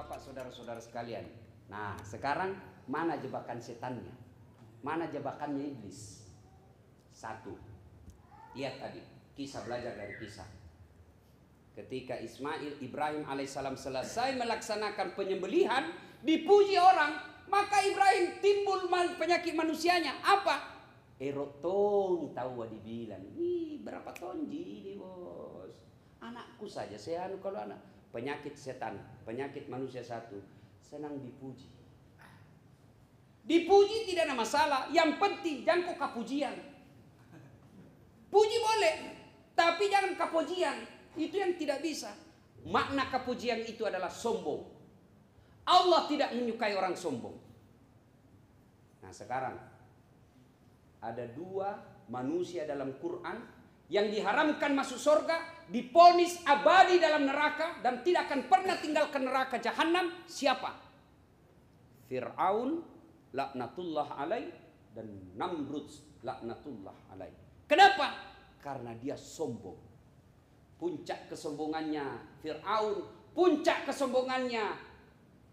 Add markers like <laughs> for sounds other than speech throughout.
bapak saudara-saudara sekalian. Nah, sekarang mana jebakan setannya? Mana jebakannya iblis? Satu. Lihat tadi, kisah belajar dari kisah. Ketika Ismail Ibrahim alaihissalam selesai melaksanakan penyembelihan, dipuji orang, maka Ibrahim timbul penyakit manusianya. Apa? Erotong tahu dibilang, ih berapa tonji ini bos. Anakku saja, saya anu kalau anak penyakit setan, penyakit manusia satu, senang dipuji. Dipuji tidak ada masalah, yang penting jangan kau kapujian. Puji boleh, tapi jangan kapujian. Itu yang tidak bisa. Makna kepujian itu adalah sombong. Allah tidak menyukai orang sombong. Nah sekarang ada dua manusia dalam Quran yang diharamkan masuk surga, diponis abadi dalam neraka dan tidak akan pernah tinggalkan neraka jahanam. Siapa? Fir'aun laknatullah alaih dan Namrud laknatullah alaih. Kenapa? Karena dia sombong. Puncak kesombongannya Fir'aun, puncak kesombongannya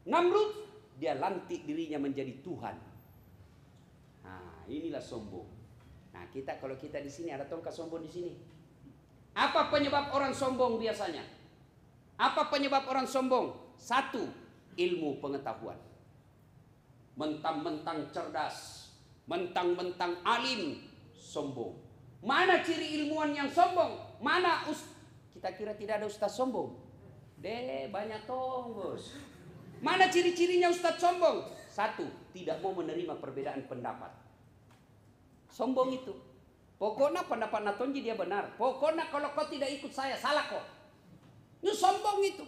Namrud, dia lantik dirinya menjadi Tuhan. Nah, inilah sombong. Nah, kita kalau kita di sini ada tongkat sombong di sini. Apa penyebab orang sombong biasanya? Apa penyebab orang sombong? Satu, ilmu pengetahuan. Mentang-mentang cerdas, mentang-mentang alim, sombong. Mana ciri ilmuwan yang sombong? Mana us kita kira tidak ada ustaz sombong? Deh, banyak tong, Bos. Mana ciri-cirinya ustaz sombong? Satu, tidak mau menerima perbedaan pendapat. Sombong itu. Pokoknya pendapat Natonji dia benar. Pokoknya kalau kau tidak ikut saya, salah kok. Itu sombong itu.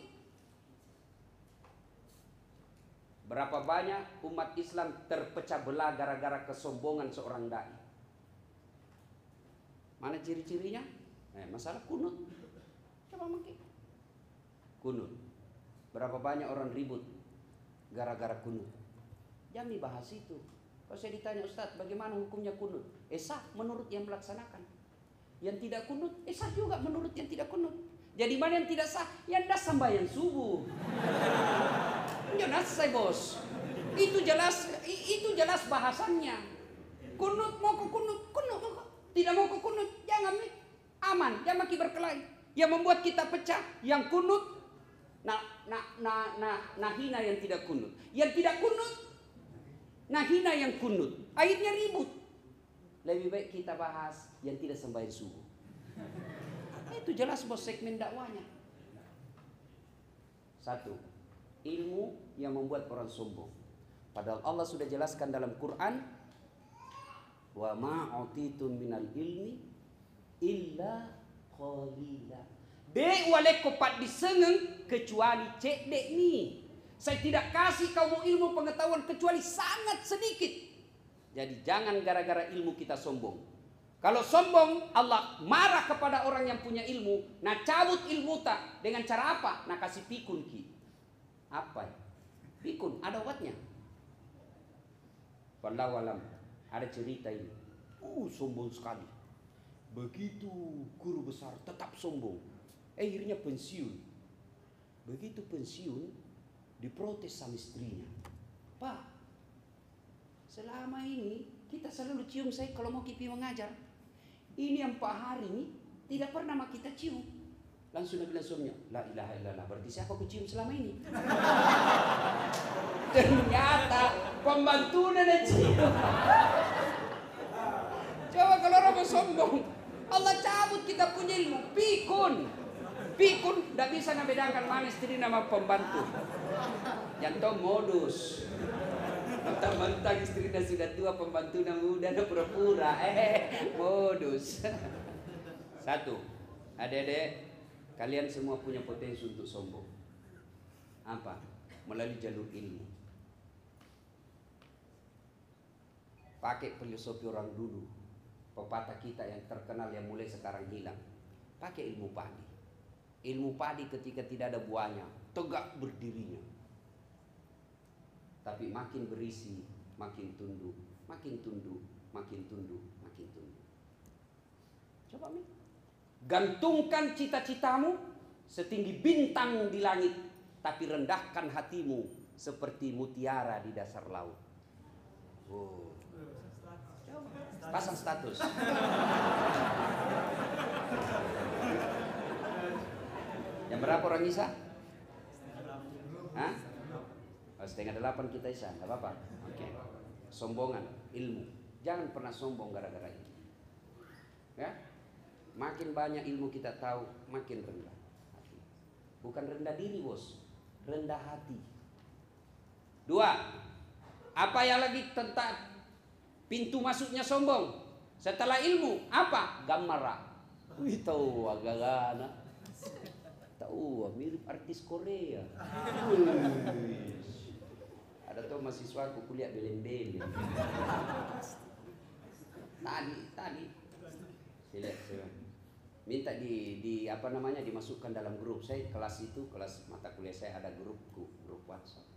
Berapa banyak umat Islam terpecah belah gara-gara kesombongan seorang dai. Mana ciri-cirinya? Eh, masalah kunut. Coba mungkin. Kunut. Berapa banyak orang ribut gara-gara kunut. Jangan dibahas itu. Kalau saya ditanya Ustadz bagaimana hukumnya kunut? Esah menurut yang melaksanakan. Yang tidak kunut, esah juga menurut yang tidak kunut. Jadi mana yang tidak sah? Yang dah sembahyang subuh. Jelas saya bos. Itu jelas, itu jelas bahasannya. Kunut mau ke kunut, kunut mau. Tidak mau ke kunut, jangan aman, jangan makin berkelahi. Yang membuat kita pecah, yang kunut, nah, nah, nah, nah, nah hina yang tidak kunut. Yang tidak kunut, nah hina yang kunut. Akhirnya ribut. Lebih baik kita bahas yang tidak sembahyang subuh. <laughs> Itu jelas bos segmen dakwanya. Satu, ilmu yang membuat orang sombong. Padahal Allah sudah jelaskan dalam Quran, wa ma'utitum minal ilmi illa qalila. Dek wale kopat disengeng kecuali cek dek ni. Saya tidak kasih kamu ilmu pengetahuan kecuali sangat sedikit. Jadi jangan gara-gara ilmu kita sombong. Kalau sombong, Allah marah kepada orang yang punya ilmu. Nah cabut ilmu tak dengan cara apa? Nah kasih pikun ki. Apa ya? Pikun, ada obatnya. Wallahu alam. Ada cerita ini. Uh, sombong sekali. Begitu guru besar tetap sombong. Akhirnya pensiun. Begitu pensiun, diprotes sama istrinya. Pak, selama ini kita selalu cium saya kalau mau kipi mengajar. Ini yang Pak Hari ini tidak pernah mak kita cium. Langsung dia bilang suaminya, La ilaha illallah, berarti siapa aku cium selama ini? <laughs> Ternyata pembantu nenek cium. Coba kalau orang mau sombong, Allah cabut kita punya ilmu, pikun. Pikun tidak bisa ngebedakan mana istri nama pembantu. Jantung modus. Mentang-mentang istrinya sudah tua, pembantunya muda, ada pura-pura. Eh, modus. Satu, adik-adik, kalian semua punya potensi untuk sombong. Apa? Melalui jalur ilmu. Pakai filosofi orang dulu. Pepatah kita yang terkenal yang mulai sekarang hilang. Pakai ilmu padi. Ilmu padi ketika tidak ada buahnya, tegak berdirinya. Tapi makin berisi, makin tunduk, makin tunduk, makin tunduk, makin tunduk. Coba Mi. Gantungkan cita-citamu setinggi bintang di langit. tapi rendahkan hatimu seperti mutiara di dasar laut. Oh. Pasang status. Yang berapa orang Isa? Hah? Setengah delapan kita Isa, nggak apa-apa. Oke. Sombongan, ilmu. Jangan pernah sombong gara-gara itu. Ya? Makin banyak ilmu kita tahu, makin rendah. Bukan rendah diri, Bos. Rendah hati. Dua. Apa yang lagi tentang pintu masuknya sombong? Setelah ilmu, apa? Gamara. Tahu agak-agak Tahu, mirip artis Korea. Wih. Ada tuh mahasiswa aku kuliah belen-belen. Tadi, tadi. Saya lihat. minta di, di apa namanya dimasukkan dalam grup saya kelas itu kelas mata kuliah saya ada grupku grup WhatsApp.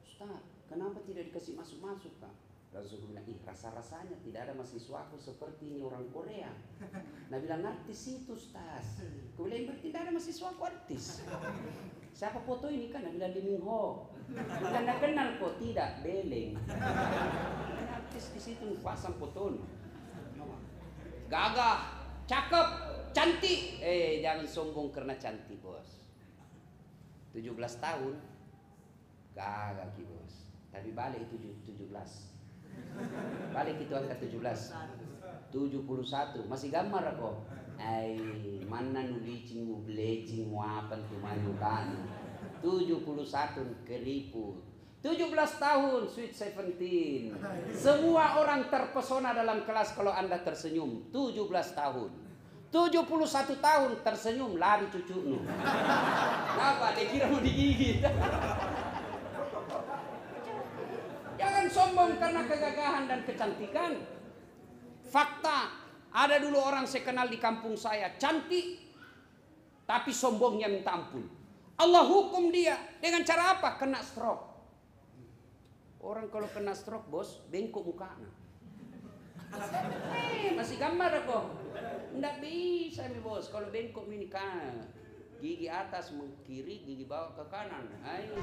Ustaz, kenapa tidak dikasih masuk masuk kak? Aku bilang, ih rasa-rasanya tidak ada mahasiswaku seperti ini orang Korea. <laughs> Nah bilang artis itu Ustaz. Aku bilang berarti tidak ada mahasiswaku artis. Siapa foto ini kan? Nah bilang Lee Min Ho. Bukan tidak kenal kok, tidak, beleng. Artis di situ pasang foto. Gagah, cakep, cantik. Eh jangan sombong karena cantik bos. 17 tahun, gagah ki bos. Tapi balik itu 17. Balik itu angka 17 71 Masih gambar aku. Ay, mana nulicin mu blejing mu apa tuh manukan 71 keriput. 17 tahun sweet 17 Semua orang terpesona dalam kelas kalau anda tersenyum. 17 tahun. 71 tahun tersenyum lari cucu nu Kenapa? Dia kira mau digigit sombong karena kegagahan dan kecantikan. Fakta, ada dulu orang saya kenal di kampung saya, cantik, tapi sombongnya minta ampun. Allah hukum dia dengan cara apa? Kena stroke. Orang kalau kena stroke bos, bengkok mukanya. Eh, masih gambar kok. Nggak bisa nih bos, kalau bengkok ini kan gigi atas kiri, gigi bawah ke kanan. Ayo,